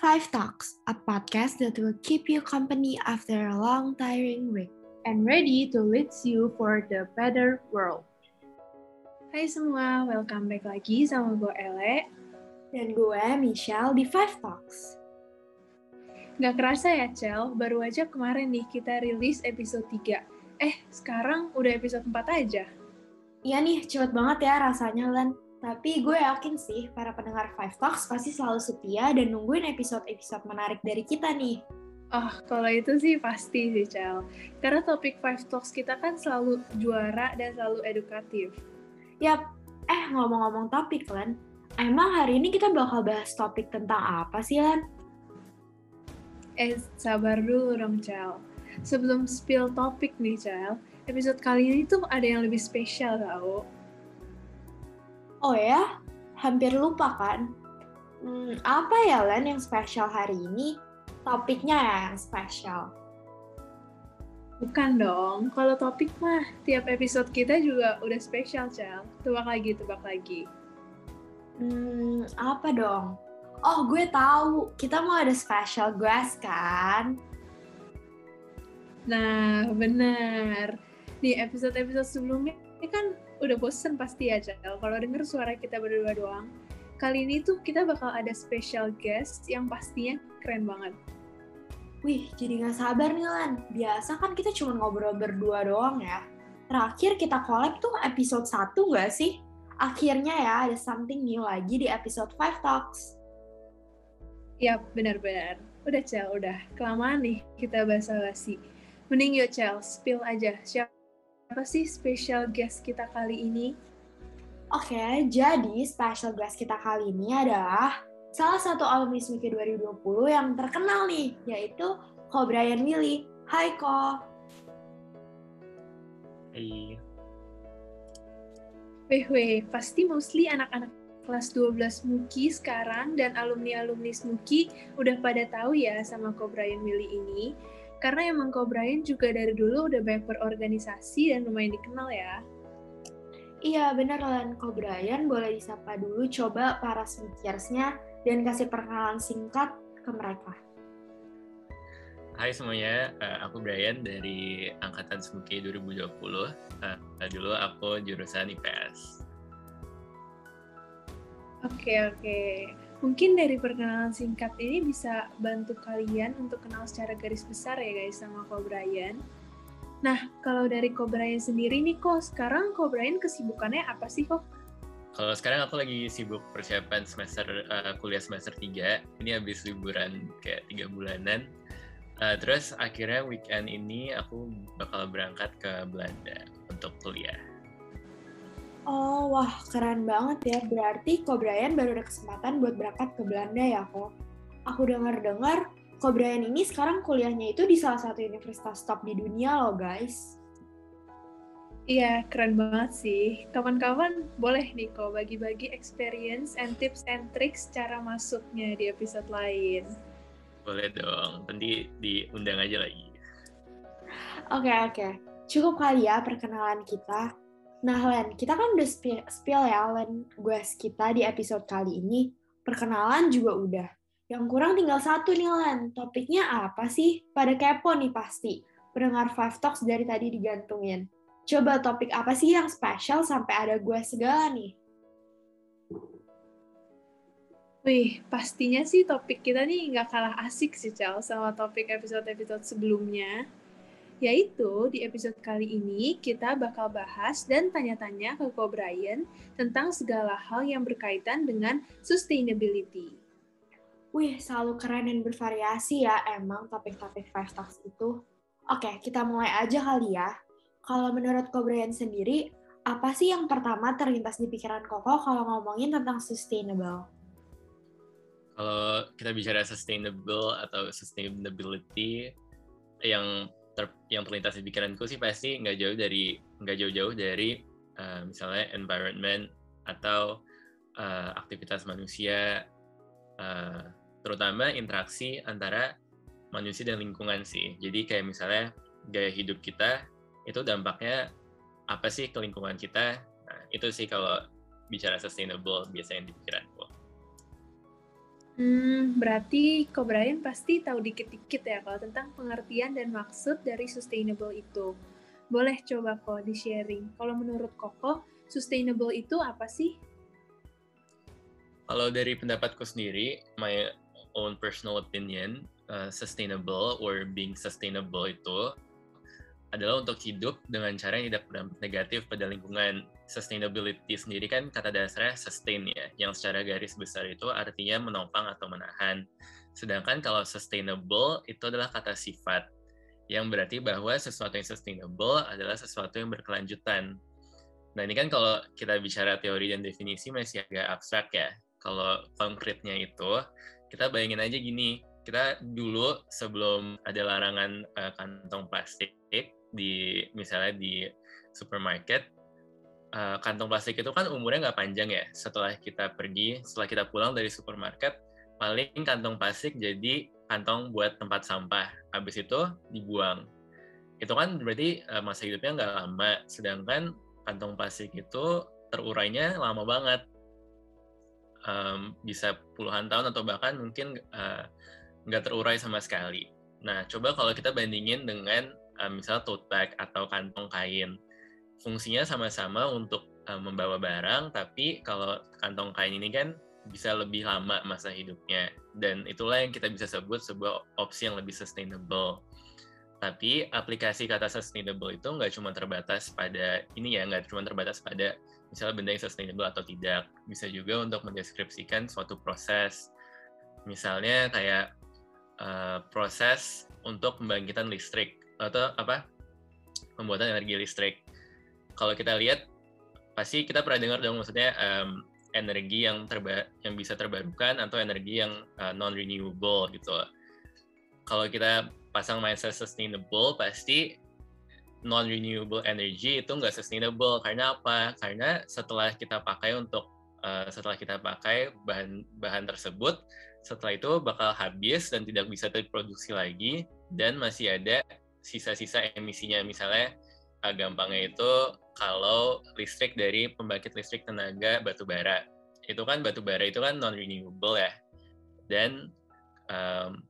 Five Talks, a podcast that will keep you company after a long, tiring week. and ready to lead you for the better world. Hai semua, welcome back lagi sama gue Ele. Dan gue, Michelle, di Five Talks. Gak kerasa ya, Cel, baru aja kemarin nih kita rilis episode 3. Eh, sekarang udah episode 4 aja. Iya nih, cepet banget ya rasanya, Len. Tapi gue yakin sih, para pendengar Five Talks pasti selalu setia dan nungguin episode-episode menarik dari kita nih. Oh, kalau itu sih pasti sih, Cel. Karena topik Five Talks kita kan selalu juara dan selalu edukatif. Yap, eh ngomong-ngomong topik, Len. Emang hari ini kita bakal bahas topik tentang apa sih, Len? Eh, sabar dulu dong, Cel. Sebelum spill topik nih, Cel, episode kali ini tuh ada yang lebih spesial tau. Oh ya? Hampir lupa kan? Hmm, apa ya, Len, yang spesial hari ini? Topiknya ya yang spesial. Bukan dong, kalau topik mah tiap episode kita juga udah spesial, Cel. Tebak lagi, tebak lagi. Hmm, apa dong? Oh, gue tahu. Kita mau ada special guest kan? Nah, benar. Di episode-episode sebelumnya ini kan udah bosen pasti ya, Cel. Kalau denger suara kita berdua doang. Kali ini tuh kita bakal ada special guest yang pastinya keren banget. Wih, jadi nggak sabar nih, Lan. Biasa kan kita cuma ngobrol berdua doang ya. Terakhir kita collab tuh episode 1 nggak sih? Akhirnya ya ada something new lagi di episode 5 Talks. Yap, benar-benar. Udah, Cel, udah. Kelamaan nih kita basa-basi. Mending yuk, Cel, spill aja. Siapa sih special guest kita kali ini? Oke, jadi special guest kita kali ini adalah salah satu alumni SMIKI 2020 yang terkenal nih, yaitu Ko Brian Willy. Hai Ko. Hai. Weh, weh, pasti mostly anak-anak kelas 12 MUKI sekarang dan alumni-alumni SMUKI udah pada tahu ya sama Ko Brian Willy ini. Karena emang Ko Brian juga dari dulu udah banyak berorganisasi dan lumayan dikenal ya. Iya bener Lan, Ko Brian boleh disapa dulu coba para smikirsnya dan kasih perkenalan singkat ke mereka. Hai semuanya, eh, aku Brian dari Angkatan Smuki 2020. Eh, Dulu aku jurusan IPS. Oke, oke. Mungkin dari perkenalan singkat ini bisa bantu kalian untuk kenal secara garis besar ya guys sama Ko Brian. Nah, kalau dari Ko Brian sendiri nih kok, sekarang Ko Brian kesibukannya apa sih kok? Kalau sekarang aku lagi sibuk persiapan semester eh, kuliah semester 3. Ini habis liburan kayak tiga bulanan. Eh, terus akhirnya weekend ini aku bakal berangkat ke Belanda untuk kuliah. Oh, wah keren banget ya. Berarti Ko Brian baru ada kesempatan buat berangkat ke Belanda ya, kok. Aku dengar-dengar Ko Brian ini sekarang kuliahnya itu di salah satu universitas top di dunia loh, guys. Iya, keren banget sih. Kapan-kapan boleh nih kok bagi-bagi experience and tips and tricks cara masuknya di episode lain. Boleh dong, nanti diundang aja lagi. Oke, oke. Cukup kali ya perkenalan kita. Nah, Len, kita kan udah spi- spill ya, Len, guys kita di episode kali ini. Perkenalan juga udah. Yang kurang tinggal satu nih, Len. Topiknya apa sih? Pada kepo nih pasti. Pendengar Five Talks dari tadi digantungin. Coba topik apa sih yang spesial sampai ada gue segala nih? Wih, pastinya sih topik kita nih nggak kalah asik sih, Cel, sama topik episode-episode sebelumnya. Yaitu, di episode kali ini kita bakal bahas dan tanya-tanya ke Ko Brian tentang segala hal yang berkaitan dengan sustainability. Wih, selalu keren dan bervariasi ya emang topik-topik Five Talks itu. Oke, kita mulai aja kali ya. Kalau menurut Ko Brian sendiri, apa sih yang pertama terlintas di pikiran Koko kalau ngomongin tentang sustainable? Kalau kita bicara sustainable atau sustainability, yang ter, yang terlintas di pikiranku sih pasti nggak jauh dari nggak jauh-jauh dari uh, misalnya environment atau uh, aktivitas manusia, uh, terutama interaksi antara manusia dan lingkungan sih. Jadi kayak misalnya gaya hidup kita itu dampaknya apa sih ke lingkungan kita? Nah, itu sih kalau bicara sustainable biasanya di pikiranku. Hmm, berarti Ko Brian pasti tahu dikit-dikit ya kalau tentang pengertian dan maksud dari sustainable itu. Boleh coba kok di-sharing. Kalau menurut Koko, sustainable itu apa sih? Kalau dari pendapatku sendiri, my own personal opinion, uh, sustainable or being sustainable itu adalah untuk hidup dengan cara yang tidak berdampak negatif pada lingkungan. Sustainability sendiri kan kata dasarnya sustain ya, yang secara garis besar itu artinya menopang atau menahan. Sedangkan kalau sustainable itu adalah kata sifat, yang berarti bahwa sesuatu yang sustainable adalah sesuatu yang berkelanjutan. Nah ini kan kalau kita bicara teori dan definisi masih agak abstrak ya. Kalau konkretnya itu, kita bayangin aja gini, kita dulu sebelum ada larangan uh, kantong plastik, di misalnya di supermarket uh, kantong plastik itu kan umurnya nggak panjang ya setelah kita pergi setelah kita pulang dari supermarket paling kantong plastik jadi kantong buat tempat sampah. Habis itu dibuang. Itu kan berarti uh, masa hidupnya nggak lama sedangkan kantong plastik itu terurainya lama banget. Um, bisa puluhan tahun atau bahkan mungkin nggak uh, terurai sama sekali. Nah coba kalau kita bandingin dengan uh, misalnya tote bag atau kantong kain. Fungsinya sama-sama untuk uh, membawa barang, tapi kalau kantong kain ini kan bisa lebih lama masa hidupnya. Dan itulah yang kita bisa sebut sebuah opsi yang lebih sustainable. Tapi aplikasi kata sustainable itu nggak cuma terbatas pada ini ya, nggak cuma terbatas pada misalnya benda yang sustainable atau tidak. Bisa juga untuk mendeskripsikan suatu proses. Misalnya kayak uh, proses untuk pembangkitan listrik atau apa pembuatan energi listrik. Kalau kita lihat pasti kita pernah dengar dong maksudnya um, energi yang terba yang bisa terbarukan atau energi yang uh, non renewable gitu. Kalau kita pasang mindset sustainable pasti non renewable energy itu nggak sustainable karena apa? Karena setelah kita pakai untuk uh, setelah kita pakai bahan bahan tersebut setelah itu bakal habis dan tidak bisa diproduksi lagi dan masih ada sisa-sisa emisinya misalnya gampangnya itu kalau listrik dari pembangkit listrik tenaga batu bara. Itu kan batu bara itu kan non renewable ya. Dan um,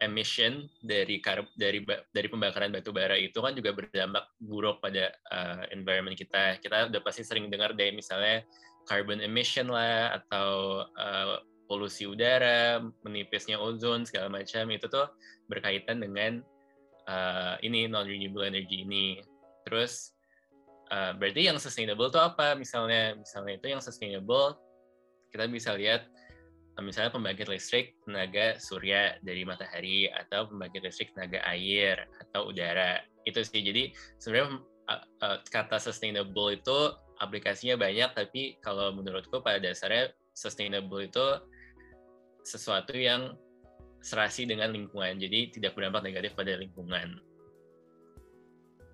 emission dari dari dari pembakaran batu bara itu kan juga berdampak buruk pada uh, environment kita. Kita udah pasti sering dengar deh misalnya carbon emission lah atau uh, polusi udara menipisnya ozon segala macam. Itu tuh berkaitan dengan uh, ini non renewable energy ini. Terus uh, berarti yang sustainable itu apa? Misalnya misalnya itu yang sustainable kita bisa lihat uh, misalnya pembangkit listrik tenaga surya dari matahari atau pembangkit listrik tenaga air atau udara. Itu sih. Jadi sebenarnya uh, kata sustainable itu aplikasinya banyak tapi kalau menurutku pada dasarnya sustainable itu sesuatu yang serasi dengan lingkungan, jadi tidak berdampak negatif pada lingkungan.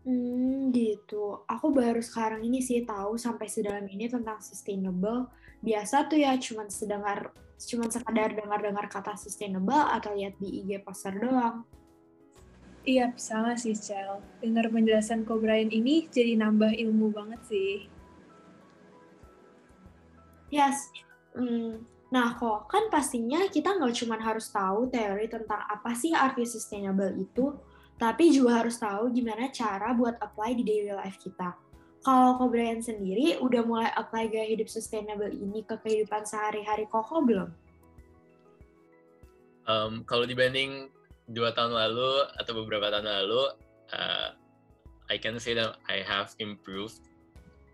Hmm, gitu. Aku baru sekarang ini sih tahu sampai sedalam ini tentang sustainable. Biasa tuh ya cuman sedengar cuman sekadar dengar-dengar kata sustainable atau lihat di IG pasar doang. Iya, sama sih, Cel. Dengar penjelasan Ko Brian ini jadi nambah ilmu banget sih. Yes. Hmm, Nah, kok kan pastinya kita nggak cuma harus tahu teori tentang apa sih arti sustainable itu, tapi juga harus tahu gimana cara buat apply di daily life kita. Kalau Ko Brian sendiri udah mulai apply gaya hidup sustainable ini ke kehidupan sehari-hari Koko belum? Um, kalau dibanding dua tahun lalu atau beberapa tahun lalu, uh, I can say that I have improved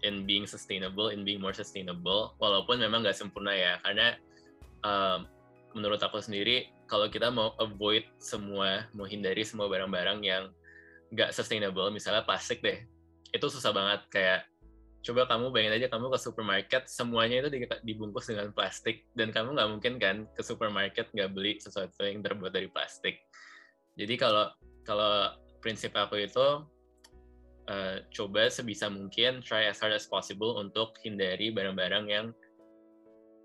in being sustainable, in being more sustainable, walaupun memang nggak sempurna ya, karena um, menurut aku sendiri, kalau kita mau avoid semua, mau hindari semua barang-barang yang nggak sustainable, misalnya plastik deh, itu susah banget. Kayak coba kamu bayangin aja kamu ke supermarket, semuanya itu dibungkus dengan plastik, dan kamu nggak mungkin kan ke supermarket nggak beli sesuatu yang terbuat dari plastik. Jadi kalau kalau prinsip aku itu uh, coba sebisa mungkin try as hard as possible untuk hindari barang-barang yang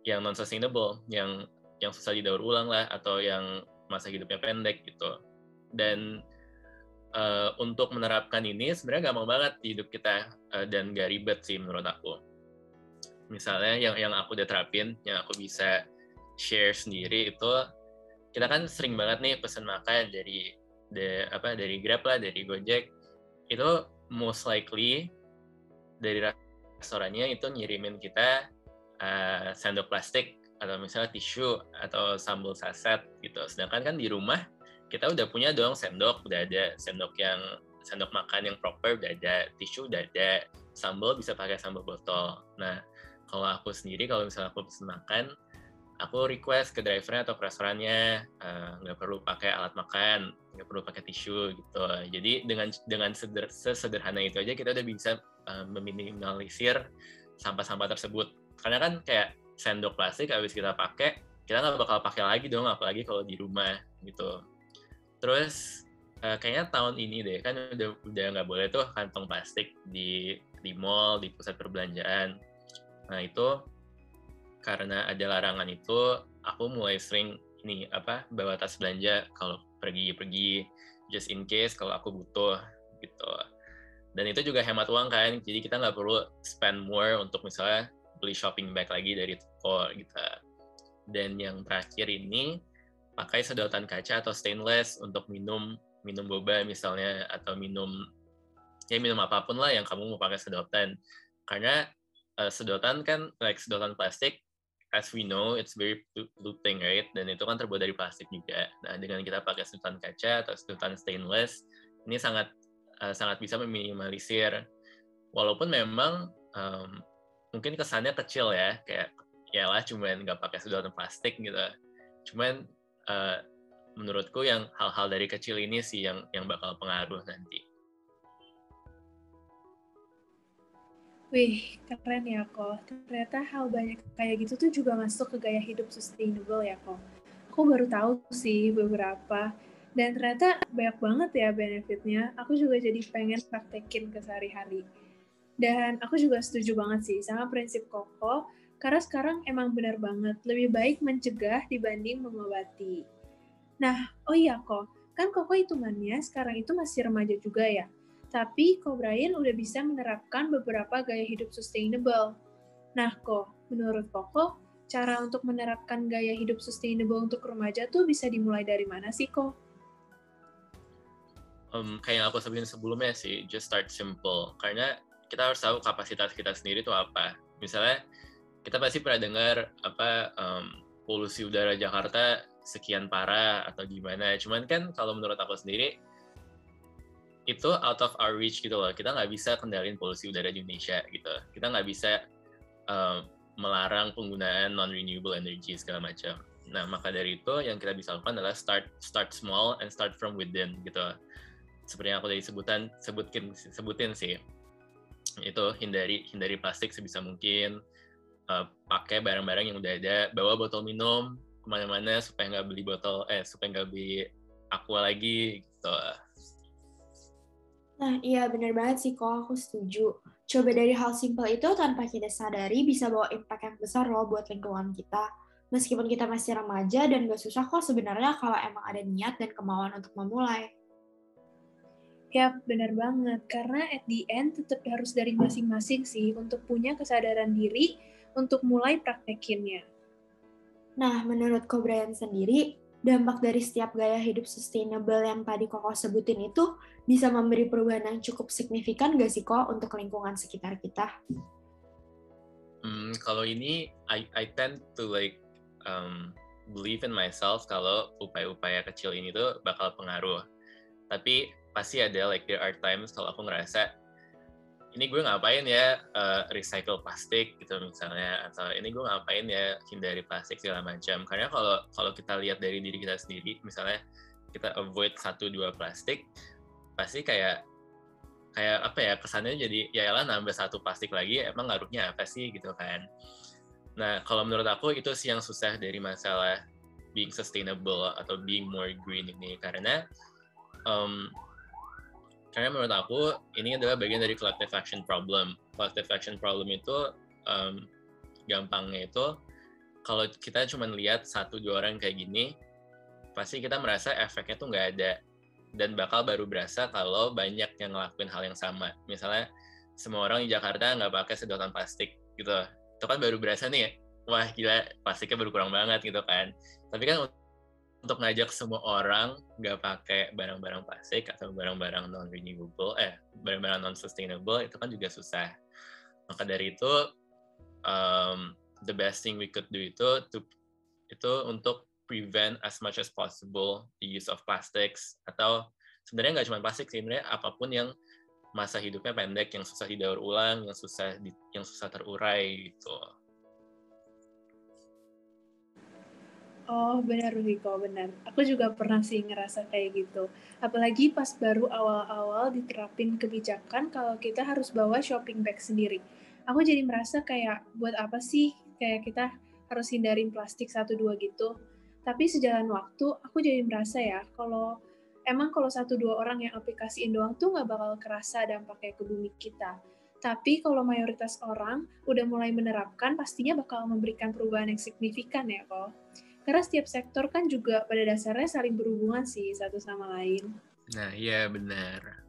yang non sustainable, yang yang susah didaur ulang lah atau yang masa hidupnya pendek gitu. Dan uh, untuk menerapkan ini sebenarnya gampang banget di hidup kita uh, dan gak ribet sih menurut aku. Misalnya yang yang aku udah terapin, yang aku bisa share sendiri itu kita kan sering banget nih pesan makan dari de, apa dari Grab lah dari Gojek itu most likely dari restorannya itu ngirimin kita uh, sendok plastik atau misalnya tisu atau sambal saset gitu. Sedangkan kan di rumah kita udah punya dong sendok udah ada sendok yang sendok makan yang proper udah ada. Tisu udah ada. Sambal bisa pakai sambal botol. Nah kalau aku sendiri kalau misalnya aku pesen makan aku request ke drivernya atau ke restorannya eh, nggak uh, perlu pakai alat makan nggak perlu pakai tisu gitu. Jadi dengan dengan seder, sesederhana itu aja kita udah bisa uh, meminimalisir sampah-sampah tersebut. Karena kan kayak sendok plastik habis kita pakai kita nggak bakal pakai lagi dong apalagi kalau di rumah gitu. Terus uh, kayaknya tahun ini deh kan udah udah nggak boleh tuh kantong plastik di di mall di pusat perbelanjaan. Nah itu karena ada larangan itu aku mulai sering ini apa bawa tas belanja kalau pergi-pergi just in case kalau aku butuh gitu. Dan itu juga hemat uang kan jadi kita nggak perlu spend more untuk misalnya beli shopping bag lagi dari toko gitu. Dan yang terakhir ini pakai sedotan kaca atau stainless untuk minum minum boba misalnya atau minum ya minum apa pun lah yang kamu mau pakai sedotan. Karena uh, sedotan kan like sedotan plastik as we know it's very polluting right? Dan itu kan terbuat dari plastik juga. Nah dengan kita pakai sedotan kaca atau sedotan stainless ini sangat uh, sangat bisa meminimalisir. Walaupun memang um, mungkin kesannya kecil ya kayak ya lah cuman nggak pakai sedotan plastik gitu cuman uh, menurutku yang hal-hal dari kecil ini sih yang yang bakal pengaruh nanti Wih, keren ya kok. Ternyata hal banyak kayak gitu tuh juga masuk ke gaya hidup sustainable ya kok. Aku baru tahu sih beberapa. Dan ternyata banyak banget ya benefitnya. Aku juga jadi pengen praktekin ke sehari-hari. Dan aku juga setuju banget sih sama prinsip Koko, karena sekarang emang benar banget, lebih baik mencegah dibanding mengobati. Nah, oh iya kok, kan Koko hitungannya sekarang itu masih remaja juga ya. Tapi Ko Brian udah bisa menerapkan beberapa gaya hidup sustainable. Nah, kok menurut Koko, cara untuk menerapkan gaya hidup sustainable untuk remaja tuh bisa dimulai dari mana sih, kok? Um, kayak yang aku sebutin sebelumnya sih, just start simple. Karena kita harus tahu kapasitas kita sendiri itu apa. Misalnya, kita pasti pernah dengar apa um, polusi udara Jakarta sekian parah atau gimana. Cuman kan kalau menurut aku sendiri, itu out of our reach gitu loh. Kita nggak bisa kendalin polusi udara di Indonesia gitu. Kita nggak bisa um, melarang penggunaan non renewable energy segala macam. Nah maka dari itu yang kita bisa lakukan adalah start start small and start from within gitu. Seperti yang aku tadi sebutan sebutin sebutin sih itu hindari hindari plastik sebisa mungkin uh, pakai barang-barang yang udah ada bawa botol minum ke mana-mana supaya nggak beli botol eh supaya nggak beli aqua lagi gitu Nah, iya bener banget sih kok, aku setuju. Coba dari hal simpel itu tanpa kita sadari bisa bawa impact yang besar loh buat lingkungan kita. Meskipun kita masih remaja dan gak susah kok sebenarnya kalau emang ada niat dan kemauan untuk memulai. Ya, benar banget. Karena at the end tetap harus dari masing-masing sih untuk punya kesadaran diri untuk mulai praktekinnya. Nah, menurut Kobrian sendiri, dampak dari setiap gaya hidup sustainable yang tadi Koko sebutin itu bisa memberi perubahan yang cukup signifikan gak sih kok untuk lingkungan sekitar kita? Hmm, kalau ini I I tend to like um, believe in myself kalau upaya-upaya kecil ini tuh bakal pengaruh. Tapi pasti ada like there are times kalau aku ngerasa ini gue ngapain ya uh, recycle plastik gitu misalnya atau ini gue ngapain ya hindari plastik segala macam. Karena kalau kalau kita lihat dari diri kita sendiri misalnya kita avoid satu dua plastik pasti kayak kayak apa ya kesannya jadi ya lah nambah satu plastik lagi emang ngaruhnya apa sih? Gitu kan. Nah kalau menurut aku itu sih yang susah dari masalah being sustainable atau being more green ini. Karena um, karena menurut aku ini adalah bagian dari collective action problem collective action problem itu um, gampangnya itu kalau kita cuma lihat satu dua orang kayak gini pasti kita merasa efeknya tuh nggak ada dan bakal baru berasa kalau banyak yang ngelakuin hal yang sama. Misalnya semua orang di Jakarta nggak pakai sedotan plastik gitu. Itu kan baru berasa nih wah gila plastiknya berkurang banget gitu kan tapi kan untuk ngajak semua orang nggak pakai barang-barang plastik atau barang-barang non renewable eh barang-barang non sustainable itu kan juga susah. Maka dari itu um, the best thing we could do itu to, itu untuk prevent as much as possible the use of plastics. Atau sebenarnya nggak cuma plastik sih sebenarnya apa pun yang masa hidupnya pendek yang susah didaur ulang yang susah di, yang susah terurai gitu Oh benar Riko, benar. Aku juga pernah sih ngerasa kayak gitu. Apalagi pas baru awal-awal diterapin kebijakan kalau kita harus bawa shopping bag sendiri. Aku jadi merasa kayak buat apa sih kayak kita harus hindarin plastik satu dua gitu. Tapi sejalan waktu aku jadi merasa ya kalau emang kalau satu dua orang yang aplikasiin doang tuh nggak bakal kerasa dampaknya ke bumi kita. Tapi kalau mayoritas orang udah mulai menerapkan, pastinya bakal memberikan perubahan yang signifikan ya kok. Karena setiap sektor kan juga pada dasarnya saling berhubungan sih satu sama lain. Nah, iya benar.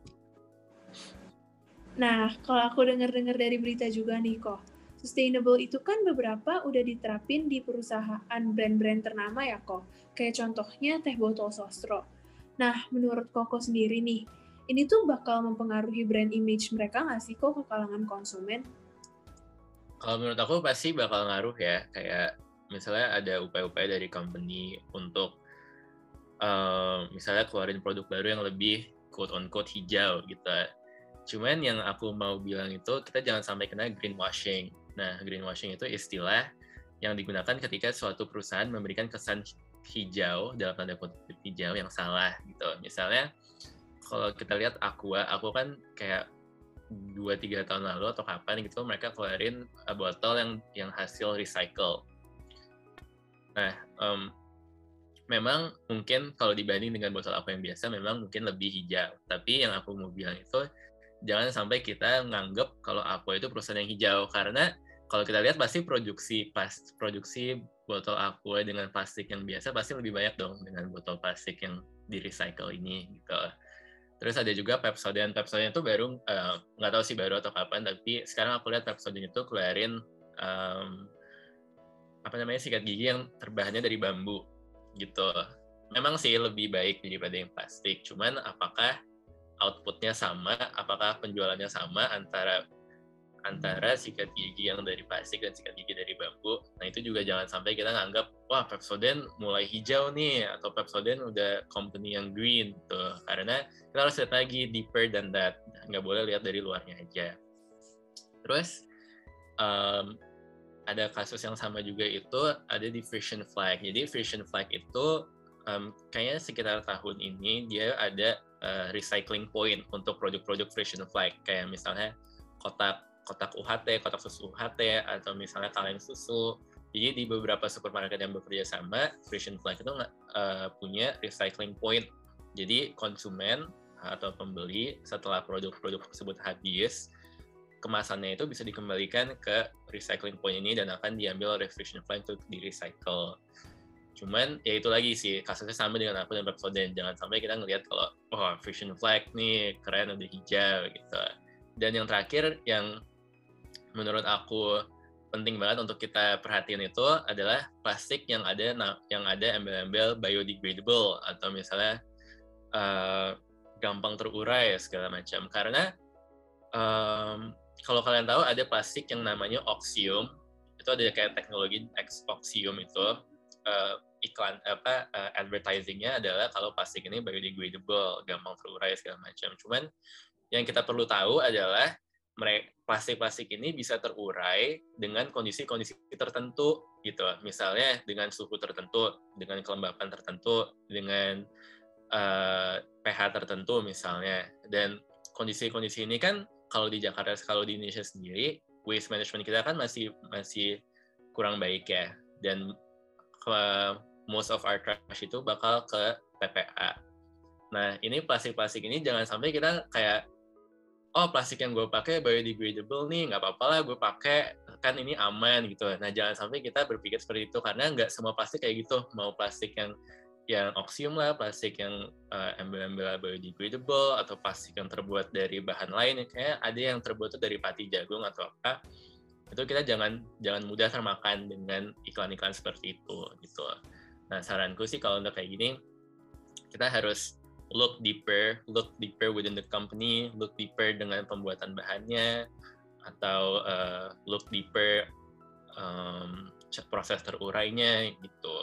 Nah, kalau aku dengar-dengar dari berita juga nih kok, sustainable itu kan beberapa udah diterapin di perusahaan brand-brand ternama ya kok. Kayak contohnya teh botol sostro. Nah, menurut Koko sendiri nih, ini tuh bakal mempengaruhi brand image mereka nggak sih kok ke kalangan konsumen? Kalau menurut aku pasti bakal ngaruh ya, kayak misalnya ada upaya-upaya dari company untuk uh, misalnya keluarin produk baru yang lebih quote on quote hijau gitu. Cuman yang aku mau bilang itu kita jangan sampai kena greenwashing. Nah, greenwashing itu istilah yang digunakan ketika suatu perusahaan memberikan kesan hijau dalam tanda kutip hijau yang salah gitu. Misalnya kalau kita lihat Aqua, aku kan kayak dua tiga tahun lalu atau kapan gitu mereka keluarin botol yang yang hasil recycle Nah, um, memang mungkin kalau dibanding dengan botol aqua yang biasa, memang mungkin lebih hijau. Tapi yang aku mau bilang itu, jangan sampai kita nganggep kalau aqua itu perusahaan yang hijau. Karena kalau kita lihat pasti produksi pas produksi botol aqua dengan plastik yang biasa pasti lebih banyak dong dengan botol plastik yang di recycle ini gitu. Terus ada juga Pepsodent. Pepsodent itu baru eh, nggak uh, tahu sih baru atau kapan, tapi sekarang aku lihat Pepsodent itu keluarin um, apa namanya sikat gigi yang terbahannya dari bambu gitu. Memang sih lebih baik daripada yang plastik. Cuman apakah outputnya sama? Apakah penjualannya sama antara antara sikat gigi yang dari plastik dan sikat gigi dari bambu. Nah itu juga jangan sampai kita nganggap wah Pepsodent mulai hijau nih atau Pepsodent udah company yang green tuh. Karena kita harus lihat lagi deeper than that. Nggak boleh lihat dari luarnya aja. Terus um, ada kasus yang sama juga itu ada di Vision Flag. Jadi Vision Flag itu um, kayaknya sekitar tahun ini dia ada uh, recycling point untuk produk-produk Vision Flag kayak misalnya kotak kotak UHT, kotak susu UHT atau misalnya kaleng susu. Jadi di beberapa supermarket yang bekerja sama, Vision Flag itu uh, punya recycling point. Jadi konsumen atau pembeli setelah produk-produk tersebut habis, kemasannya itu bisa dikembalikan ke recycling point ini dan akan diambil Fusion Flag untuk di recycle. Cuman ya itu lagi sih kasusnya sama dengan aku dan Pepsodent. Jangan sampai kita ngelihat kalau oh Fusion Flag nih keren udah hijau gitu. Dan yang terakhir yang menurut aku penting banget untuk kita perhatiin itu adalah plastik yang ada yang ada embel-embel biodegradable atau misalnya uh, gampang terurai segala macam karena um, kalau kalian tahu ada plastik yang namanya oxium itu ada kayak teknologi oxium itu. Uh, iklan apa uh, advertisingnya adalah kalau plastik ini biodegradable gampang terurai segala macam. Cuman yang kita perlu tahu adalah plastik-plastik ini bisa terurai dengan kondisi-kondisi tertentu gitu. Misalnya dengan suhu tertentu dengan kelembapan tertentu dengan uh, pH tertentu misalnya. Dan kondisi-kondisi ini kan kalau di Jakarta kalau di Indonesia sendiri waste management kita kan masih masih kurang baik ya dan most of our trash itu bakal ke TPA. Nah ini plastik-plastik ini jangan sampai kita kayak oh plastik yang gue pakai biodegradable nih nggak apa-apa lah gue pakai kan ini aman gitu. Nah jangan sampai kita berpikir seperti itu karena nggak semua plastik kayak gitu mau plastik yang yang oksium lah, plastik yang uh, embel-embel biodegradable atau plastik yang terbuat dari bahan lain kayak ada yang terbuat dari pati jagung atau apa itu kita jangan jangan mudah termakan dengan iklan-iklan seperti itu gitu. Nah saranku sih kalau untuk kayak gini kita harus look deeper look deeper within the company look deeper dengan pembuatan bahannya atau uh, look deeper um, proses terurainya gitu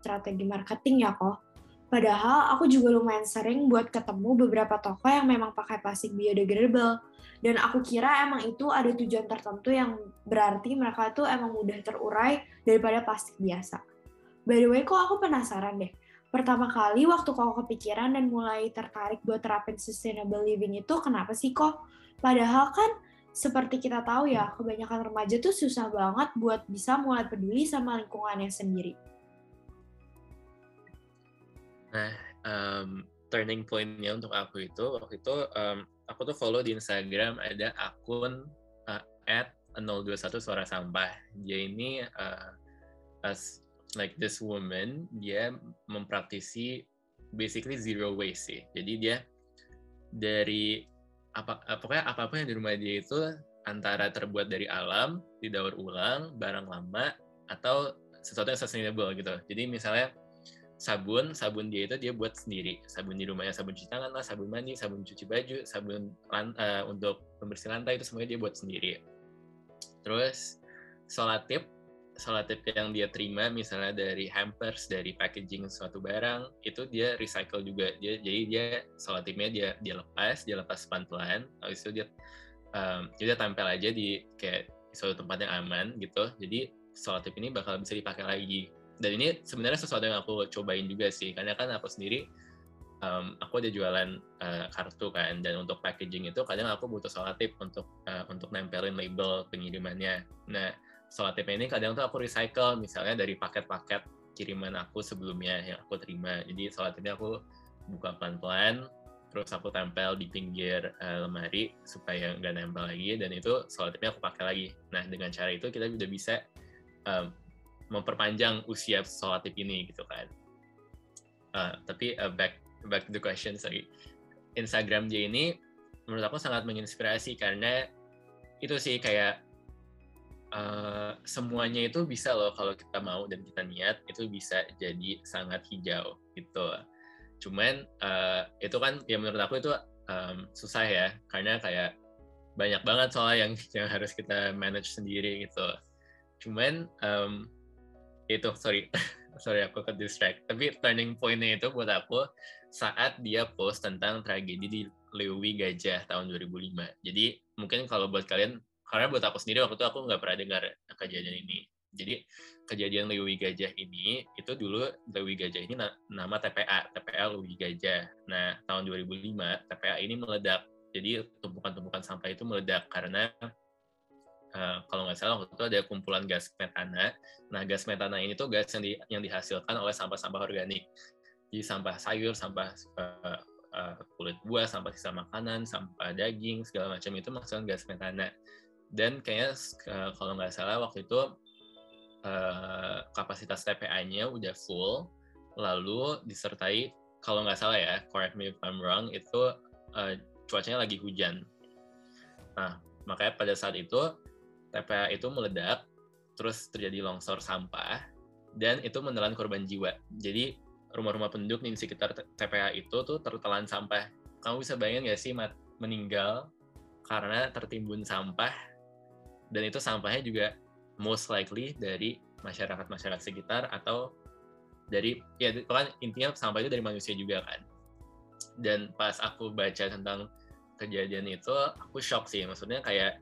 strategi marketing ya kok Padahal aku juga lumayan sering buat ketemu beberapa toko yang memang pakai plastik biodegradable. Dan aku kira emang itu ada tujuan tertentu yang berarti mereka itu emang mudah terurai daripada plastik biasa. By the way, kok aku penasaran deh. Pertama kali waktu kau kepikiran dan mulai tertarik buat terapin sustainable living itu kenapa sih kok? Padahal kan seperti kita tahu ya, kebanyakan remaja tuh susah banget buat bisa mulai peduli sama lingkungannya sendiri Nah, um, turning point-nya untuk aku itu waktu itu um, aku tuh follow di Instagram ada akun uh, at 021 suara sampah. Dia ini uh, as like this woman dia mempraktisi basically zero waste sih. Jadi dia dari apa pokoknya apa pun yang di rumah dia itu antara terbuat dari alam, didaur ulang, barang lama atau sesuatu yang sustainable gitu. Jadi misalnya sabun sabun dia itu dia buat sendiri. Sabun di rumahnya sabun cuci tangan lah sabun mandi sabun cuci baju sabun uh, untuk pembersih lantai itu semuanya dia buat sendiri. Terus solatip solatip yang dia terima misalnya dari hampers dari packaging suatu barang itu dia recycle juga. Dia jadi dia solatipnya dia dia lepas dia lepas pelan habis itu dia um, dia tampil aja di kayak suatu tempat yang aman gitu. Jadi solatip ini bakal bisa dipakai lagi dan ini sebenarnya sesuatu yang aku cobain juga sih. Karena kan aku sendiri um, aku ada jualan uh, kartu kan. Dan untuk packaging itu kadang aku butuh solatip untuk uh, untuk nempelin label pengirimannya. Nah solatipnya ini kadang tuh aku recycle misalnya dari paket-paket kiriman aku sebelumnya yang aku terima. Jadi solatipnya aku buka pelan-pelan terus aku tempel di pinggir uh, lemari supaya nggak nempel lagi. Dan itu solatipnya aku pakai lagi. Nah dengan cara itu kita udah bisa um, memperpanjang usia sholat ini gitu kan. Uh, tapi uh, back back to the question sorry, Instagram dia ini menurut aku sangat menginspirasi karena itu sih kayak uh, semuanya itu bisa loh kalau kita mau dan kita niat itu bisa jadi sangat hijau gitu. Cuman uh, itu kan ya menurut aku itu um, susah ya karena kayak banyak banget soal yang yang harus kita manage sendiri gitu. Cuman um, itu sorry. Sorry aku ke distract. Tapi turning pointnya itu buat aku saat dia post tentang tragedi di Lewi Gajah tahun 2005 jadi mungkin kalau buat kalian karena buat aku sendiri waktu itu aku nggak pernah dengar kejadian ini. Jadi kejadian Lewi Gajah ini itu dulu Lewi Gajah ini nama TPA TPA Lewi Gajah. Nah tahun 2005 TPA ini meledak. Jadi tumpukan-tumpukan sampah itu meledak karena Uh, kalau nggak salah waktu itu ada kumpulan gas metana. Nah, gas metana ini tuh gas yang, di, yang dihasilkan oleh sampah-sampah organik. Jadi sampah sayur, sampah uh, uh, kulit buah, sampah sisa makanan, sampah daging, segala macam itu menghasilkan gas metana. Dan kayaknya uh, kalau nggak salah waktu itu uh, kapasitas TPA-nya udah full, lalu disertai kalau nggak salah ya, correct me if I'm wrong, itu uh, cuacanya lagi hujan. Nah, makanya pada saat itu TPA itu meledak, terus terjadi longsor sampah, dan itu menelan korban jiwa. Jadi rumah-rumah penduduk di sekitar TPA itu tuh tertelan sampah. Kamu bisa bayangin nggak sih meninggal karena tertimbun sampah, dan itu sampahnya juga most likely dari masyarakat-masyarakat sekitar atau dari ya kan intinya sampah itu dari manusia juga kan. Dan pas aku baca tentang kejadian itu, aku shock sih. Maksudnya kayak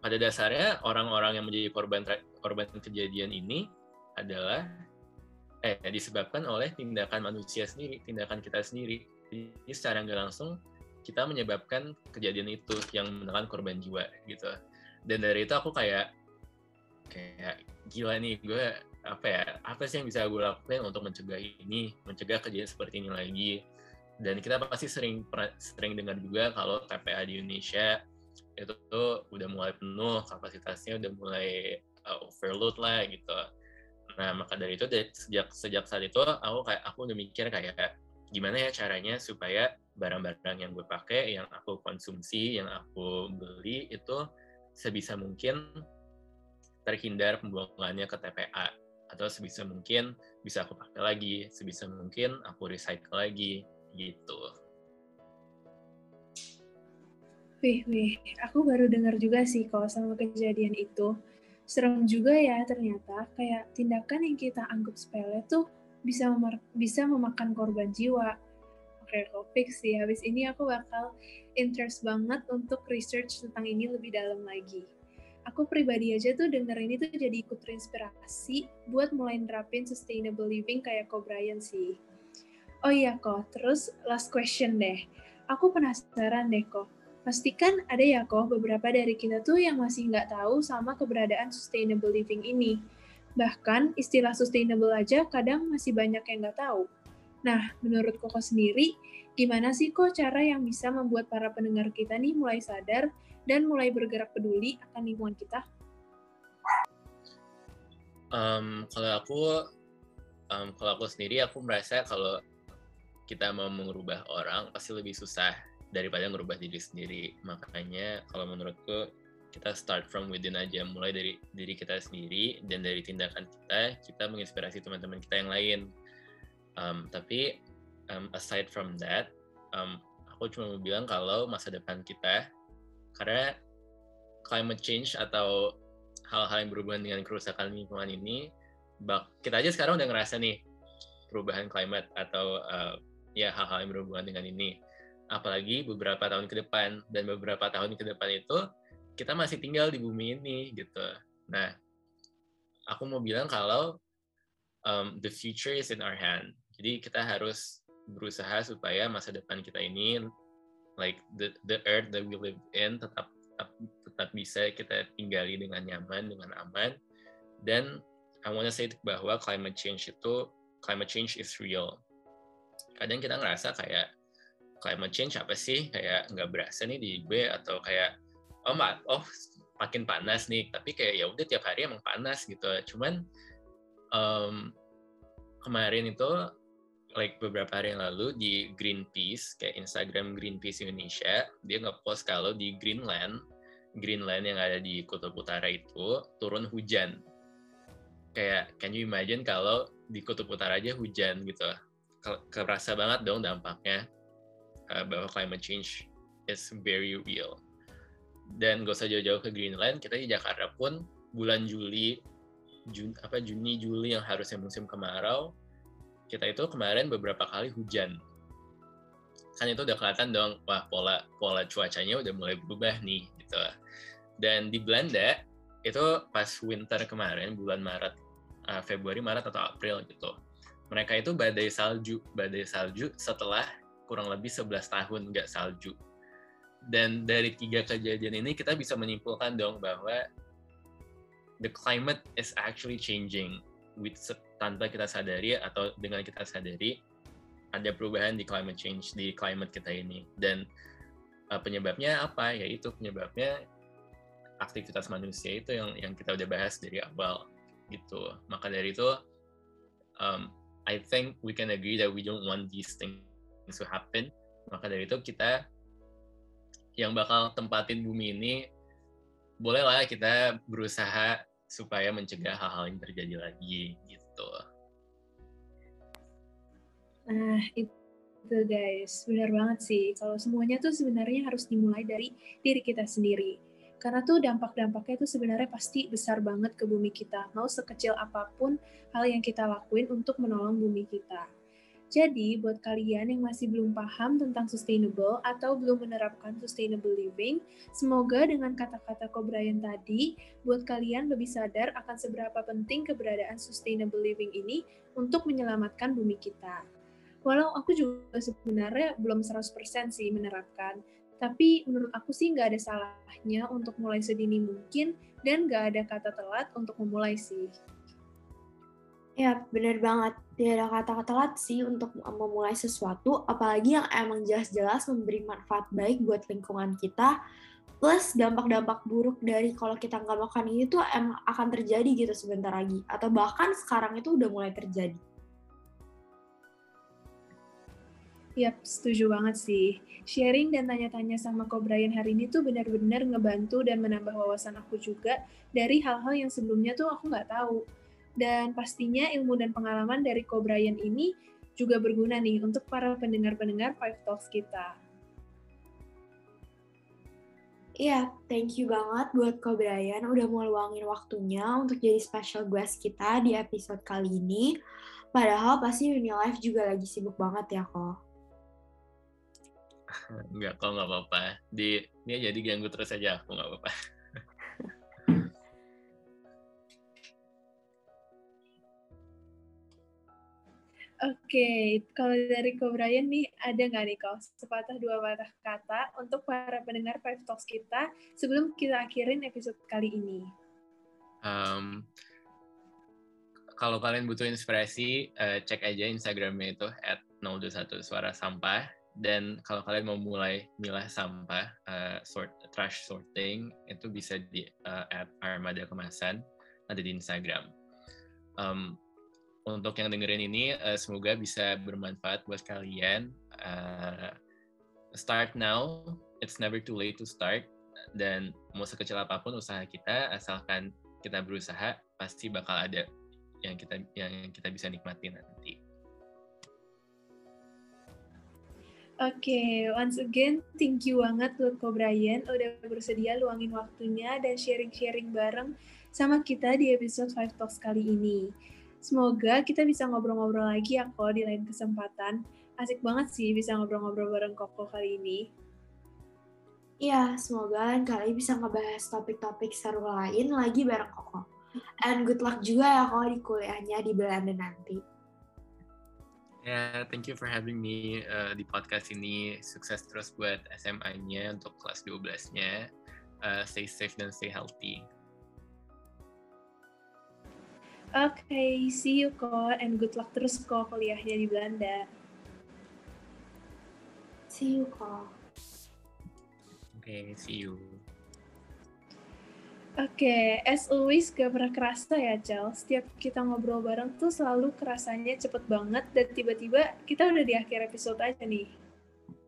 pada dasarnya orang-orang yang menjadi korban korban kejadian ini adalah eh disebabkan oleh tindakan manusia sendiri, tindakan kita sendiri. Jadi secara nggak langsung kita menyebabkan kejadian itu yang menelan korban jiwa gitu. Dan dari itu aku kayak kayak gila nih gue apa ya apa sih yang bisa gue lakukan untuk mencegah ini, mencegah kejadian seperti ini lagi. Dan kita pasti sering sering dengar juga kalau TPA di Indonesia itu tuh udah mulai penuh kapasitasnya udah mulai uh, overload lah gitu nah maka dari itu dari, sejak sejak saat itu aku kayak aku udah mikir kayak gimana ya caranya supaya barang-barang yang gue pakai, yang aku konsumsi, yang aku beli itu sebisa mungkin terhindar pembuangannya ke TPA atau sebisa mungkin bisa aku pakai lagi, sebisa mungkin aku recycle lagi gitu. Wih, wih, aku baru dengar juga sih kok sama kejadian itu. Serem juga ya ternyata kayak tindakan yang kita anggap sepele tuh bisa bisa memakan korban jiwa. Oke, topik sih. Habis ini aku bakal interest banget untuk research tentang ini lebih dalam lagi. Aku pribadi aja tuh denger ini tuh jadi ikut terinspirasi buat mulai nerapin sustainable living kayak Ko Brian sih. Oh iya kok, terus last question deh. Aku penasaran deh kok, pastikan ada ya kok beberapa dari kita tuh yang masih nggak tahu sama keberadaan sustainable living ini Bahkan istilah sustainable aja kadang masih banyak yang nggak tahu. Nah, menurut Koko sendiri, gimana sih kok cara yang bisa membuat para pendengar kita nih mulai sadar dan mulai bergerak peduli akan lingkungan kita? Um, kalau aku, um, kalau aku sendiri, aku merasa kalau kita mau mengubah orang pasti lebih susah daripada merubah diri sendiri. Makanya kalau menurutku kita start from within aja. Mulai dari diri kita sendiri dan dari tindakan kita kita menginspirasi teman-teman kita yang lain. Um, tapi um, aside from that um, aku cuma mau bilang kalau masa depan kita karena climate change atau hal-hal yang berhubungan dengan kerusakan lingkungan ini bak kita aja sekarang udah ngerasa nih perubahan climate atau uh, ya hal-hal yang berhubungan dengan ini apalagi beberapa tahun ke depan dan beberapa tahun ke depan itu kita masih tinggal di bumi ini gitu. Nah, aku mau bilang kalau um, the future is in our hand. Jadi kita harus berusaha supaya masa depan kita ini like the the earth that we live in tetap tetap, tetap bisa kita tinggali dengan nyaman, dengan aman. Dan I wanna say bahwa climate change itu climate change is real. Kadang kita ngerasa kayak climate change apa sih? Kayak nggak berasa nih di gue atau kayak oh mak oh makin panas nih. Tapi kayak ya udah tiap hari emang panas gitu. Cuman um, kemarin itu like beberapa hari yang lalu di Greenpeace kayak Instagram Greenpeace Indonesia dia nge-post kalau di Greenland Greenland yang ada di kutub utara itu turun hujan. Kayak can you imagine kalau di kutub utara aja hujan gitu? Kerasa banget dong dampaknya uh, bahwa climate change is very real. Dan gak usah jauh-jauh ke Greenland kita di Jakarta pun bulan Juli Jun, apa Juni Juli yang harusnya musim kemarau kita itu kemarin beberapa kali hujan. Kan itu udah kelihatan dong wah pola pola cuacanya udah mulai berubah nih gitu. Dan di Belanda itu pas winter kemarin bulan Maret uh, Februari Maret atau April gitu mereka itu badai salju badai salju setelah kurang lebih 11 tahun nggak salju. Dan dari tiga kejadian ini kita bisa menyimpulkan dong bahwa the climate is actually changing with tanpa kita sadari atau dengan kita sadari ada perubahan di climate change di climate kita ini. Dan uh, penyebabnya apa? Yaitu penyebabnya aktivitas manusia itu yang yang kita udah bahas dari awal gitu. Maka dari itu um, I think we can agree that we don't want these things to happen maka dari itu kita yang bakal tempatin bumi ini bolehlah kita berusaha supaya mencegah hal-hal yang terjadi lagi gitu. Nah, itu guys, benar banget sih. Kalau semuanya tuh sebenarnya harus dimulai dari diri kita sendiri. Karena tuh dampak-dampaknya tuh sebenarnya pasti besar banget ke bumi kita. Mau sekecil apa pun hal yang kita lakuin untuk menolong bumi kita. Jadi, buat kalian yang masih belum paham tentang sustainable atau belum menerapkan sustainable living, semoga dengan kata-kata Kobrayan tadi, buat kalian lebih sadar akan seberapa penting keberadaan sustainable living ini untuk menyelamatkan bumi kita. Walau aku juga sebenarnya belum 100% sih menerapkan, tapi menurut aku sih nggak ada salahnya untuk mulai sedini mungkin dan nggak ada kata telat untuk memulai sih. Ya, bener banget. Tidak ada kata-kata telat sih untuk memulai sesuatu, apalagi yang emang jelas-jelas memberi manfaat baik buat lingkungan kita, plus dampak-dampak buruk dari kalau kita nggak makan ini tuh emang akan terjadi gitu sebentar lagi, atau bahkan sekarang itu udah mulai terjadi. Yap, setuju banget sih. Sharing dan tanya-tanya sama Ko Brian hari ini tuh benar-benar ngebantu dan menambah wawasan aku juga dari hal-hal yang sebelumnya tuh aku nggak tahu. Dan pastinya ilmu dan pengalaman dari Ko Brian ini juga berguna nih untuk para pendengar-pendengar Five Talks kita. Iya, thank you banget buat Ko Brian udah mau luangin waktunya untuk jadi special guest kita di episode kali ini. Padahal pasti Life juga lagi sibuk banget ya, kok. Enggak, kok nggak apa-apa. Di, ini jadi ganggu terus aja, aku nggak apa-apa. Oke, kalau dari Ko Brian nih, ada nggak nih kau sepatah dua patah kata untuk para pendengar Five Talks kita sebelum kita akhirin episode kali ini? Um, kalau kalian butuh inspirasi, uh, cek aja Instagramnya itu at 021 suara sampah. Dan kalau kalian mau mulai milah sampah, uh, sort trash sorting, itu bisa di uh, at Armada Kemasan, ada di Instagram. Um, untuk yang dengerin ini uh, semoga bisa bermanfaat buat kalian. Uh, start now, it's never too late to start. Dan mau sekecil apa pun usaha kita, asalkan kita berusaha, pasti bakal ada yang kita yang kita bisa nikmati nanti. Oke, okay, once again, thank you banget buat Ko Brian udah bersedia luangin waktunya dan sharing-sharing bareng sama kita di episode Five Talks kali ini. Semoga kita bisa ngobrol-ngobrol lagi ya kok di lain kesempatan. Asik banget sih bisa ngobrol-ngobrol bareng Koko kali ini. Iya, semoga kalian bisa ngebahas topik-topik seru lain lagi bareng Koko. And good luck juga ya kok di kuliahnya di Belanda nanti. Ya, yeah, thank you for having me uh, di podcast ini. Sukses terus buat SMA-nya untuk kelas 12-nya. Uh, stay safe dan stay healthy. Oke, okay, see you kok, and good luck terus kok kuliahnya di Belanda. See you kok. Oke, okay, see you. Oke, okay, as always gak pernah kerasa ya, Cel. Setiap kita ngobrol bareng tuh selalu kerasanya cepet banget dan tiba-tiba kita udah di akhir episode aja nih.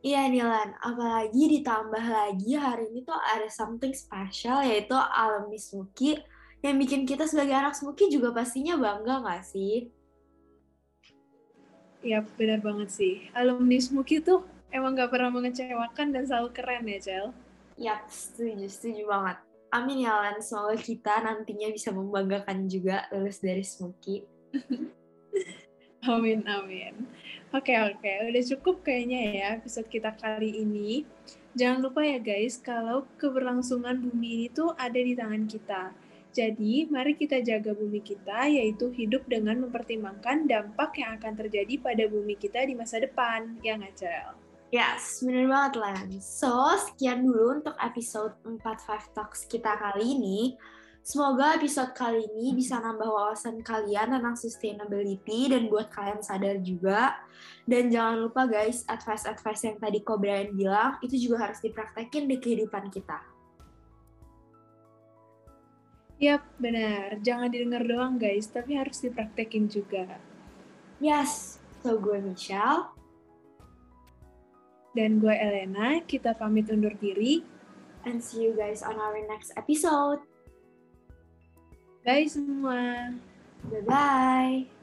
Iya Nilan, apalagi ditambah lagi hari ini tuh ada something special yaitu alumni Suki yang bikin kita sebagai anak Smoky juga pastinya bangga nggak sih? Ya benar banget sih. Alumni Smoky tuh emang nggak pernah mengecewakan dan selalu keren ya, Cel. Yap, setuju, setuju banget. Amin ya, Lan. Semoga kita nantinya bisa membanggakan juga lulus dari Smoky. amin, amin. Oke, oke. Udah cukup kayaknya ya episode kita kali ini. Jangan lupa ya guys, kalau keberlangsungan bumi ini tuh ada di tangan kita jadi, mari kita jaga bumi kita, yaitu hidup dengan mempertimbangkan dampak yang akan terjadi pada bumi kita di masa depan. Ya nggak, Cel? Yes, bener banget, Len. So, sekian dulu untuk episode 4 Five Talks kita kali ini. Semoga episode kali ini bisa nambah wawasan kalian tentang sustainability dan buat kalian sadar juga. Dan jangan lupa guys, advice-advice yang tadi Ko Brian bilang, itu juga harus dipraktekin di kehidupan kita. Yap, benar. Jangan didengar doang guys, tapi harus dipraktekin juga. Yes, so gue Michelle. Dan gue Elena, kita pamit undur diri. And see you guys on our next episode. Bye semua. Bye-bye.